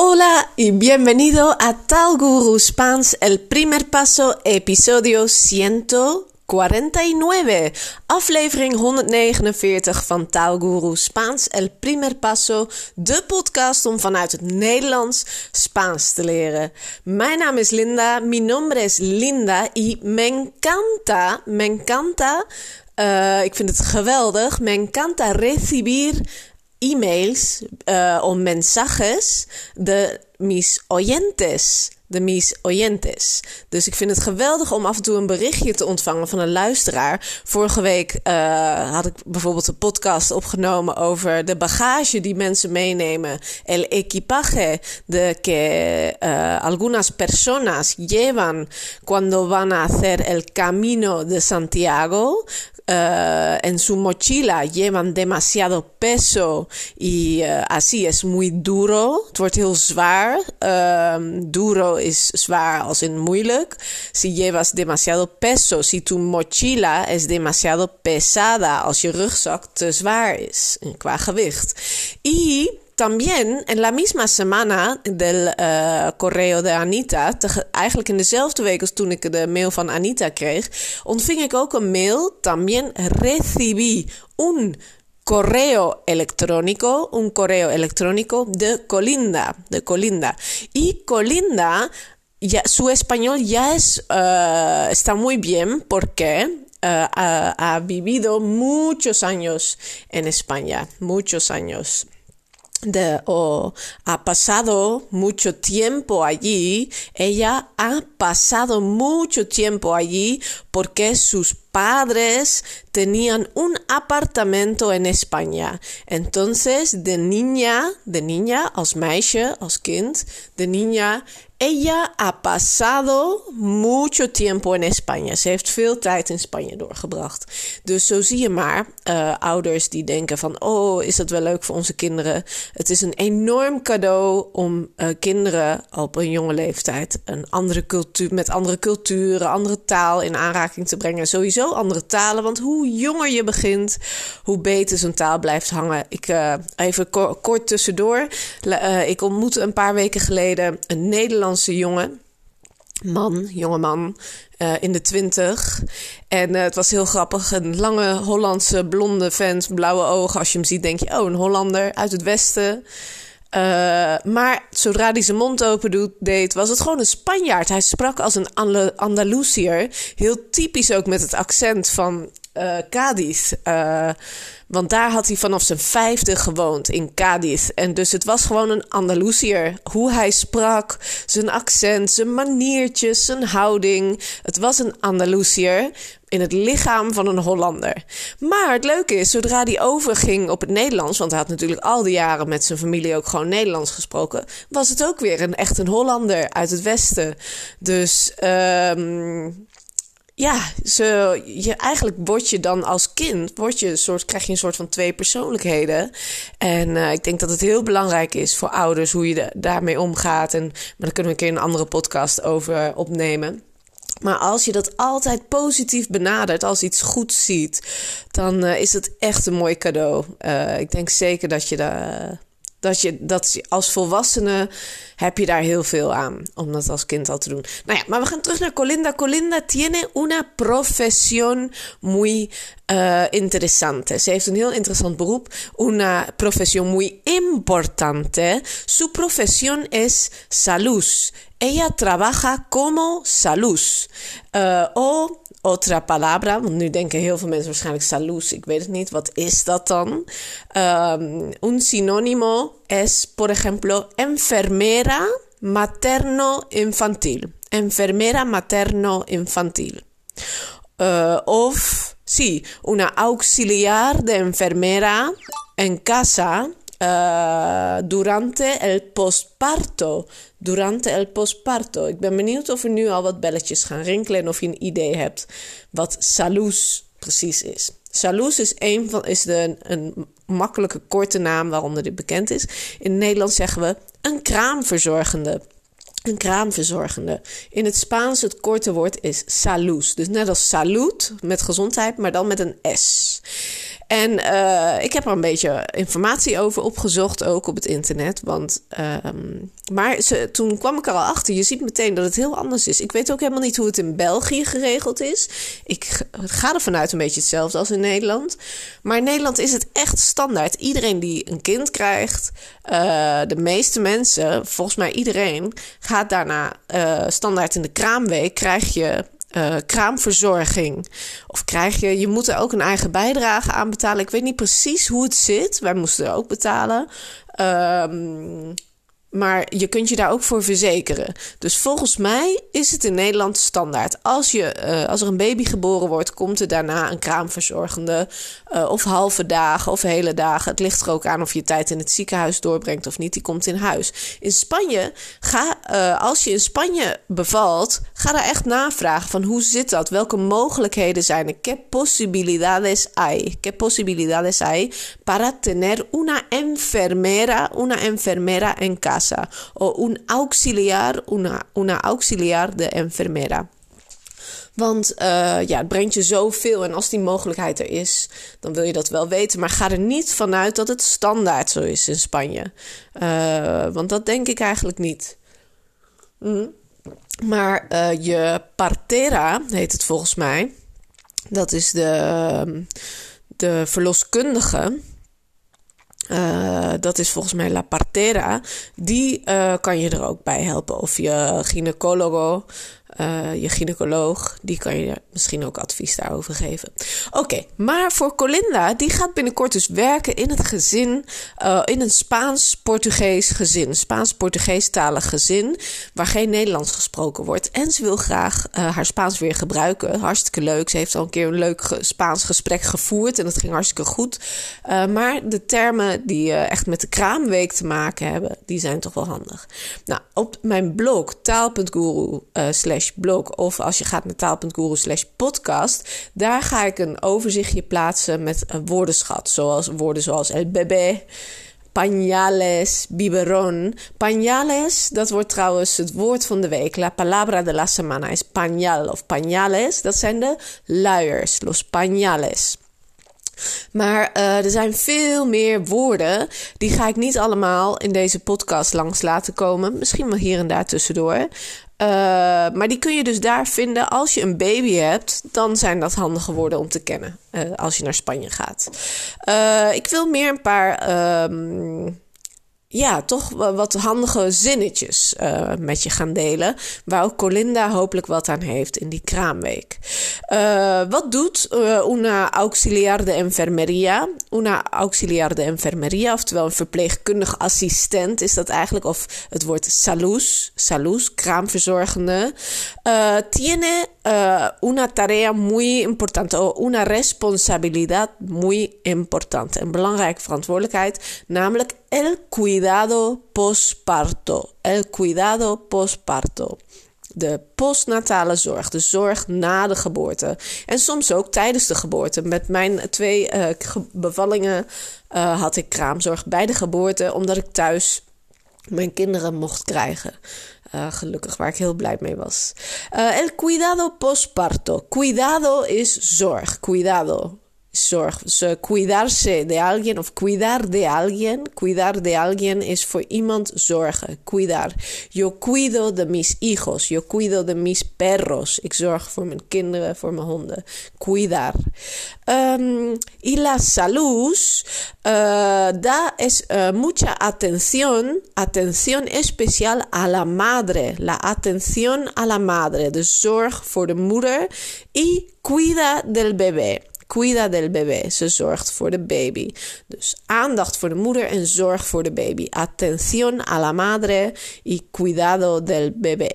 Hola y bienvenido a Tal Guru Spans, el primer paso, episodio 149. Aflevering 149 van Taalguru Spaans El Primer Paso, de podcast om vanuit het Nederlands Spaans te leren. Mijn naam is Linda, mi nombre es Linda y me encanta, me encanta, uh, ik vind het geweldig, me encanta recibir emails uh, o mensajes de mis oyentes. De mis oyentes. Dus ik vind het geweldig om af en toe een berichtje te ontvangen van een luisteraar. Vorige week uh, had ik bijvoorbeeld een podcast opgenomen over de bagage die mensen meenemen. El equipaje de que uh, algunas personas llevan cuando van a hacer el camino de Santiago. Uh, en su mochila llevan demasiado peso y uh, así es muy duro. Het wordt heel zwaar. Uh, duro is zwaar als in moeilijk. Si llevas demasiado peso, si tu mochila es demasiado pesada, als je rugzak te zwaar is qua gewicht. Y también en la misma semana del uh, correo de Anita, te, eigenlijk in dezelfde week als toen ik de mail van Anita kreeg, ontving ik mail. También recibí un correo electrónico, correo electrónico de Colinda, de Colinda. Y Colinda, ya, su español ya es, uh, está muy bien porque ha, ha, vivido muchos años en España, muchos años. De, o ha pasado mucho tiempo allí, ella ha pasado mucho tiempo allí porque sus padres tenían un apartamento en España. Entonces, de niña, de niña, als meisje, als kind, de niña, ella ha pasado mucho tiempo in Spanje. Ze heeft veel tijd in Spanje doorgebracht. Dus zo zie je maar uh, ouders die denken van... oh, is dat wel leuk voor onze kinderen? Het is een enorm cadeau om uh, kinderen op een jonge leeftijd... Een andere cultuur, met andere culturen, andere taal in aanraking te brengen. Sowieso andere talen, want hoe jonger je begint... hoe beter zo'n taal blijft hangen. Ik, uh, even ko kort tussendoor. ik ontmoette een paar weken geleden een Nederlandse jongen. Man, jonge man, uh, in de twintig. En het was heel grappig. Een lange Hollandse blonde vent, blauwe ogen. Als je hem ziet, denk je, oh, een Hollander uit het westen. Uh, maar zodra hij zijn mond open doet, deed, was het gewoon een Spanjaard. Hij sprak als een Andalusier. Heel typisch ook met het accent van uh, Cadiz. Uh, want daar had hij vanaf zijn vijfde gewoond in Cadiz. En dus het was gewoon een Andalusier. Hoe hij sprak, zijn accent, zijn maniertjes, zijn houding. Het was een Andalusier in het lichaam van een Hollander. Maar het leuke is, zodra hij overging op het Nederlands, want hij had natuurlijk al die jaren met zijn familie ook gewoon Nederlands gesproken, was het ook weer een echt een Hollander uit het Westen. Dus um, ja, ze, je, eigenlijk word je dan als kind, word je een soort, krijg je een soort van twee persoonlijkheden. En uh, ik denk dat het heel belangrijk is voor ouders hoe je daarmee omgaat. En, maar daar kunnen we een keer een andere podcast over opnemen. Maar als je dat altijd positief benadert, als iets goed ziet, dan uh, is het echt een mooi cadeau. Uh, ik denk zeker dat je daar dat je dat als volwassene heb je daar heel veel aan om dat als kind al te doen. Nou ja, maar we gaan terug naar Colinda. Colinda tiene una profesión muy uh, interesante. Ze heeft een heel interessant beroep. Una profesión muy importante. Su profesión es salud. Ella trabaja como salud. Uh, o otra palabra. Want nu denken heel veel mensen waarschijnlijk salud. Ik weet het niet. Wat is dat dan? Um, un sinónimo es, por ejemplo, enfermera materno-infantil. Enfermera materno-infantil. Uh, of, sí, una auxiliar de enfermera en casa uh, durante el postparto. Durante el postparto. Ik ben benieuwd of er nu al wat belletjes gaan rinkelen en of je een idee hebt wat salus precies is. Salus is, een van, is de, een makkelijke korte naam waaronder dit bekend is. In het Nederlands zeggen we een kraamverzorgende. Een kraamverzorgende. In het Spaans het korte woord is salud. Dus net als salut met gezondheid, maar dan met een S. En uh, ik heb er een beetje informatie over opgezocht, ook op het internet. Want, um, maar toen kwam ik er al achter. Je ziet meteen dat het heel anders is. Ik weet ook helemaal niet hoe het in België geregeld is. Ik ga er vanuit een beetje hetzelfde als in Nederland. Maar in Nederland is het echt standaard. Iedereen die een kind krijgt, uh, de meeste mensen, volgens mij iedereen, gaat daarna uh, standaard in de kraamweek. Krijg je uh, kraamverzorging. Of krijg je, je moet er ook een eigen bijdrage aan betalen. Ik weet niet precies hoe het zit. Wij moesten er ook betalen. Um, maar je kunt je daar ook voor verzekeren. Dus volgens mij is het in Nederland standaard. Als, je, uh, als er een baby geboren wordt, komt er daarna een kraamverzorgende. Uh, of halve dagen of hele dagen. Het ligt er ook aan of je tijd in het ziekenhuis doorbrengt of niet. Die komt in huis. In Spanje, ga, uh, als je in Spanje bevalt, ga daar echt navragen van hoe zit dat? Welke mogelijkheden zijn er? ¿Qué posibilidades hay? ¿Qué posibilidades hay para tener una enfermera, una enfermera en casa? o un auxiliar, una, una auxiliar de enfermera. Want uh, ja, het brengt je zoveel. En als die mogelijkheid er is, dan wil je dat wel weten. Maar ga er niet vanuit dat het standaard zo is in Spanje. Uh, want dat denk ik eigenlijk niet. Mm. Maar uh, je partera heet het volgens mij. Dat is de, de verloskundige. Uh, dat is volgens mij La Partera. Die uh, kan je er ook bij helpen. Of je gynaecologo uh, je gynaecoloog, die kan je misschien ook advies daarover geven. Oké, maar voor Colinda, die gaat binnenkort dus werken in het gezin, uh, in een Spaans-Portugees gezin. Spaans-Portugees-talig gezin, waar geen Nederlands gesproken wordt. En ze wil graag uh, haar Spaans weer gebruiken. Hartstikke leuk. Ze heeft al een keer een leuk Spaans gesprek gevoerd en dat ging hartstikke goed. maar de termen die echt met de kraamweek te maken hebben, die zijn toch wel handig. Nou, op mijn blog taal.guru slash blog of als je gaat naar taal.guru slash podcast, daar ga ik een overzichtje plaatsen met een woordenschat. Zoals woorden zoals el bebé, pañales, biberon. Pañales, dat wordt trouwens het woord van de week. La palabra de la semana is pañal of pañales. Dat zijn de luiers, los pañales. Maar uh, er zijn veel meer woorden. Die ga ik niet allemaal in deze podcast langs laten komen. Misschien wel hier en daar tussendoor. Uh, maar die kun je dus daar vinden. Als je een baby hebt, dan zijn dat handige woorden om te kennen. Uh, als je naar Spanje gaat. Uh, ik wil meer een paar ja, toch wat handige zinnetjes uh, met je gaan delen. Waar ook Colinda hopelijk wat aan heeft in die kraamweek. Uh, wat doet uh, una auxiliar de enfermería? Una auxiliar de enfermería, oftewel een verpleegkundig assistent is dat eigenlijk. Of het woord salus, salus, kraamverzorgende. tiene una tarea muy importante, una responsabilidad muy importante. Een belangrijke verantwoordelijkheid, namelijk el cuidado postparto. El cuidado postparto. De postnatale zorg, de zorg na de geboorte. En soms ook tijdens de geboorte. Met mijn twee uh, bevallingen uh, had ik kraamzorg bij de geboorte, omdat ik thuis mijn kinderen mocht krijgen. Uh, gelukkig, waar ik heel blij mee was. el cuidado postparto. Cuidado is zorg. Cuidado. Zorg. Cuidarse de alguien of cuidar de alguien. Cuidar de alguien is voor iemand zorgen. Cuidar. Yo cuido de mis hijos. Yo cuido de mis perros. Ik zorg voor mijn kinderen, voor mijn honden. Cuidar. Um, y la salud uh, da es uh, mucha atención, atención especial a la madre. La atención a la madre. De zorg voor de moeder. Y cuida del bebé. Cuida del bebé. Ze zorgt voor de baby. Dus aandacht voor de moeder en zorg voor de baby. Atención a la madre y cuidado del bebé.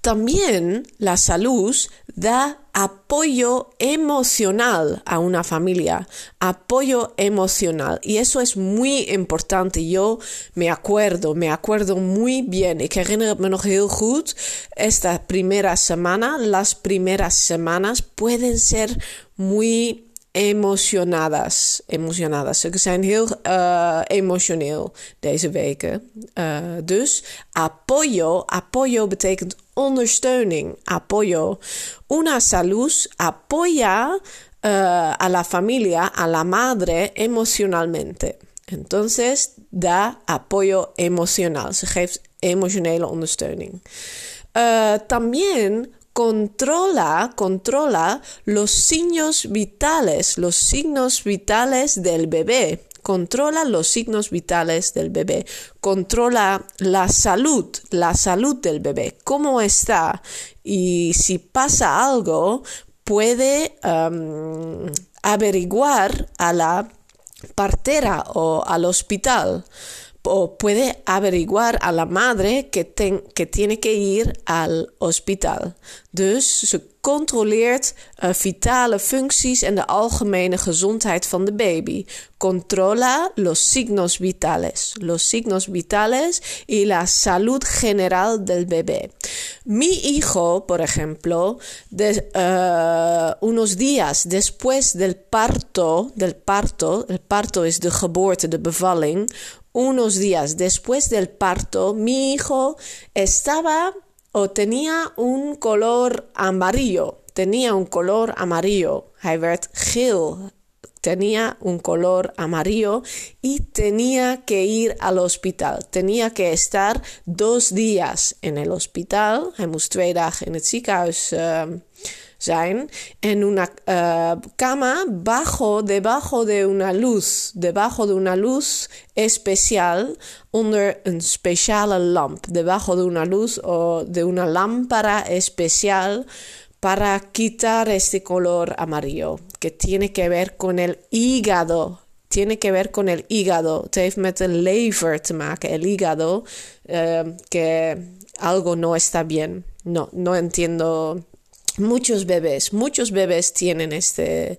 También la salud da apoyo emocional a una familia, apoyo emocional. Y eso es muy importante. Yo me acuerdo, me acuerdo muy bien. Herinner het me nog. Esta primera semana, las primeras semanas pueden ser muy emocionadas. Emocionadas. Ze zijn heel uh, emotioneel deze weken. Uh, dus apoyo. Apoyo betekent ondersteuning. Apoyo. Una salud apoya a la familia, a la madre emocionalmente. Entonces da apoyo emocional. Se geeft emotionele ondersteuning. También controla, controla los signos vitales, los signos vitales del bebé. Controla los signos vitales del bebé. Controla la salud, la salud del bebé. ¿Cómo está? Y si pasa algo, puede um, averiguar a la partera o al hospital o puede averiguar a la madre que, que tiene que ir al hospital. Dus ze controleert uh, vitale functies en de algemene gezondheid van de baby. Controla los signos vitales, los signos vitales y la salud general del bebé. Mi hijo, por ejemplo, de, uh, unos días después del parto, del parto, el parto es de geboorte, de bevalling, unos días después del parto, mi hijo estaba o tenía un color amarillo. Tenía un color amarillo. Werd geel. Tenía un color amarillo y tenía que ir al hospital. Tenía que estar dos días en el hospital. Hij moest twee dagen zijn en una uh, cama bajo, debajo de una luz, debajo de una luz especial, onder een speciale lamp, debajo de una luz o de una lámpara especial para quitar este color amarillo, que tiene que ver con el hígado. Tiene que ver con el hígado. Het heeft met de lever te maken, el hígado, uh, que algo no está bien. No, no entiendo muchos bebés, muchos bebés tienen este,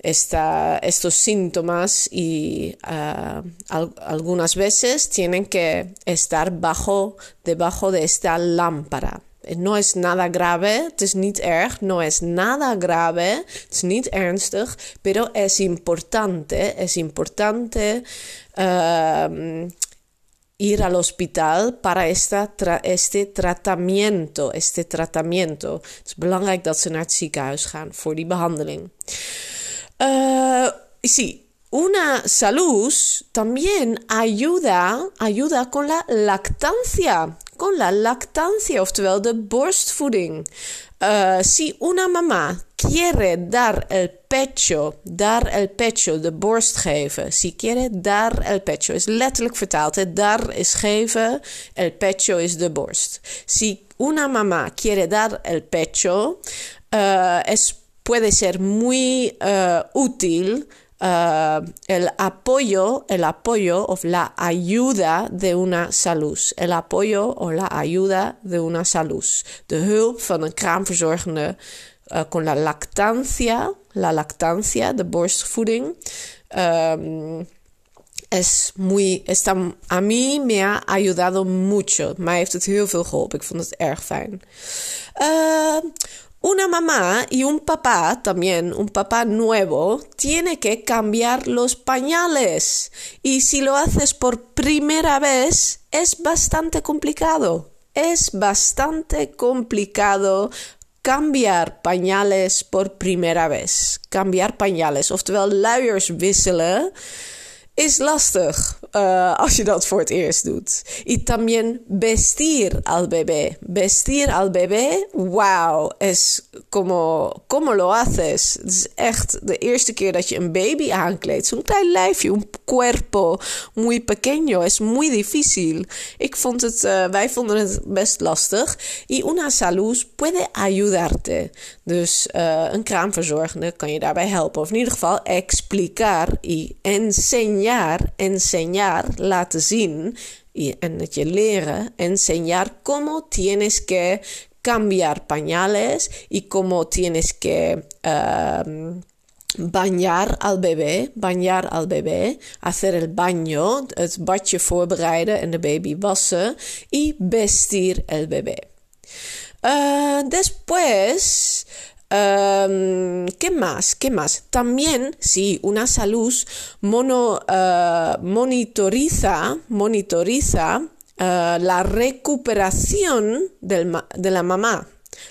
esta, estos síntomas y uh, al, algunas veces tienen que estar bajo, debajo de esta lámpara. No es nada grave, het is niet erg, no es nada grave, het is niet ernstig, pero es importante, es importante uh, ir al hospital para esta este tratamiento. Este tratamiento. Het is belangrijk dat ze naar het ziekenhuis gaan voor die behandeling. Uh, sí. Una salud también ayuda, ayuda con la lactancia. Con la lactancia, oftewel de borstvoeding. Uh, si una mamá quiere dar el pecho, dar el pecho, de borst geven. Si quiere dar el pecho, is letterlijk vertaald. Hè? Dar is geven, el pecho is de borst. Si una mamá quiere dar el pecho, uh, es, puede ser muy uh, útil Uh, el apoyo, el apoyo o la ayuda de una salud. El apoyo o la ayuda de una salud. De hulp van een kraamverzorgende uh, con la lactancia, la lactancia, de borstvoeding. Um, es muy, está, a mí me ha ayudado mucho. Mij heeft het heel veel geholpen. Ik vond het erg fijn. Uh, Una mamá y un papá, también un papá nuevo, tiene que cambiar los pañales. Y si lo haces por primera vez, es bastante complicado. Es bastante complicado cambiar pañales por primera vez. Cambiar pañales, oftewel luiers wisselen is lastig uh, als je dat voor het eerst doet. Y también vestir al bebé. Vestir al bebé, wow, es como, como lo haces. Het is echt de eerste keer dat je een baby aankleedt. Zo'n klein lijfje, un cuerpo muy pequeño. Es muy difícil. Ik vond het, uh, wij vonden het best lastig. Y una salud puede ayudarte. Dus uh, een kraamverzorgende kan je daarbij helpen. Of in ieder geval explicar y enseñar enseñar, laten zien en het je leren, enseñar cómo tienes que cambiar pañales y cómo tienes que um, bañar al bebé, bañar al bebé, hacer el baño, het badje voorbereiden en de baby wassen y vestir el bebé. Uh, después Um, ¿Qué más? ¿Qué más? También, si una salud mono, uh, monitoriza, monitoriza uh, la recuperación del, de la mamá.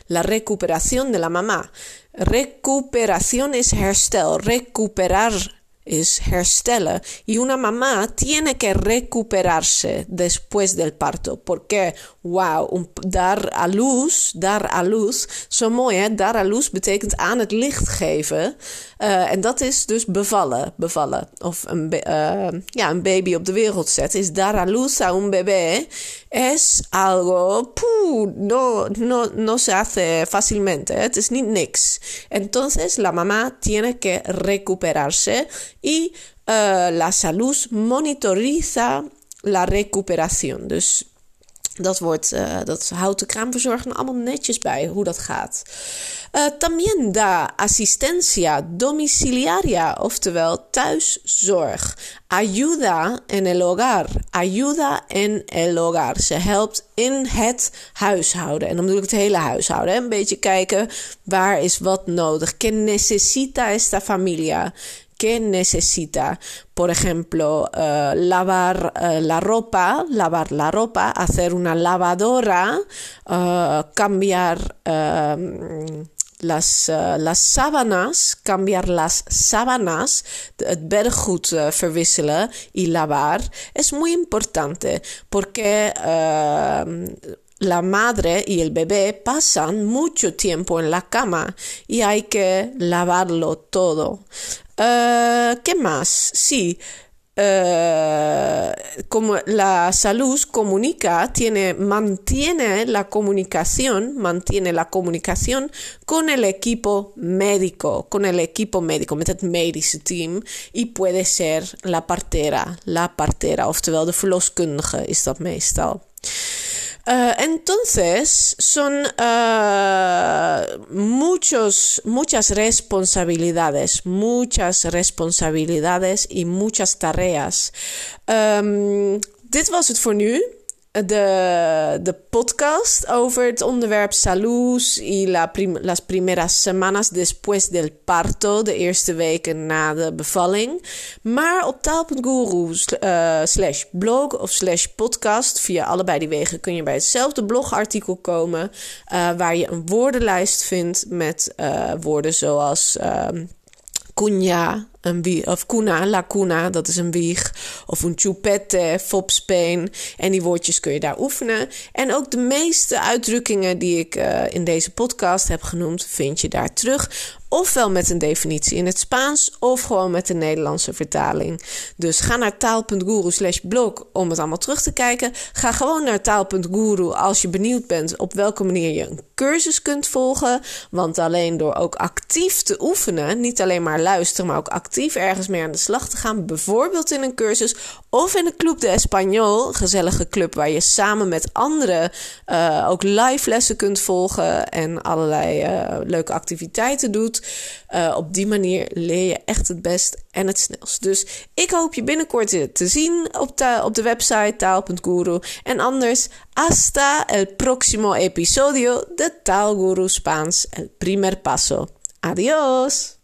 La recuperación de la mamá. Recuperación es herstel. Recuperar es herstellen. Y una mamá tiene que recuperarse después del parto. Porque, wow, dar a luz, dar a luz, zo mooi dar a luz betekent aan het licht geven. Uh, en dat is dus bevallen, bevallen. Of een, uh, ja, een baby op de wereld zetten. Is dar a luz a un bebé. Es algo, puh, no, no, no se hace fácilmente. Het is niet niks. Entonces, la mamá tiene que recuperarse y uh, la salud monitoriza la recuperación. Dus dat, wordt, uh, dat houdt de kraamverzorger allemaal netjes bij hoe dat gaat. Uh, también da asistencia domiciliaria, oftewel thuiszorg. Ayuda en el hogar. Ayuda en el hogar. Ze helpt in het huishouden. En dan bedoel ik het hele huishouden. Een beetje kijken waar is wat nodig. Que necesita esta familia? ¿Qué necesita? Por ejemplo, uh, lavar uh, la ropa, lavar la ropa, hacer una lavadora, uh, cambiar las, las sábanas, cambiar las sábanas, het beddengoed verwisselen y lavar, es muy importante porque la madre y el bebé pasan mucho tiempo en la cama y hay que lavarlo todo. Uh, ¿Qué más? Sí. Uh, como la salud comunica, tiene, mantiene la comunicación, mantiene la comunicación con el equipo médico, con el equipo médico, met het medische team. Y puede ser la partera, la partera, oftewel de verloskundige is dat meestal. Uh, entonces, son uh, muchos, muchas responsabilidades, muchas responsabilidades y muchas tareas. Um, was het voor nu. De, de podcast over het onderwerp salud y la prim, las primeras semanas después del parto, de eerste weken na de bevalling. Maar op taal.guru uh, slash blog of slash podcast, via allebei die wegen kun je bij hetzelfde blogartikel komen, uh, waar je een woordenlijst vindt met uh, woorden zoals cunha, een wie, of cuna, la cuna, dat is een wieg. Of een chupette, fopspeen. En die woordjes kun je daar oefenen. En ook de meeste uitdrukkingen die ik uh, in deze podcast heb genoemd, vind je daar terug ofwel met een definitie in het Spaans of gewoon met de Nederlandse vertaling. Dus ga naar taal.guru slash blog om het allemaal terug te kijken. Ga gewoon naar taal.guru als je benieuwd bent op welke manier je een cursus kunt volgen. Want alleen door ook actief te oefenen, niet alleen maar luisteren, maar ook actief ergens mee aan de slag te gaan, bijvoorbeeld in een cursus of in de Club de Español, gezellige club waar je samen met anderen uh, ook live lessen kunt volgen en allerlei uh, leuke activiteiten doet. Uh, op die manier leer je echt het best en het snelst. Dus ik hoop je binnenkort te zien op, de, op de website taal.guru. En anders, hasta el próximo episodio de Taalguru Spaans, el primer paso. Adiós!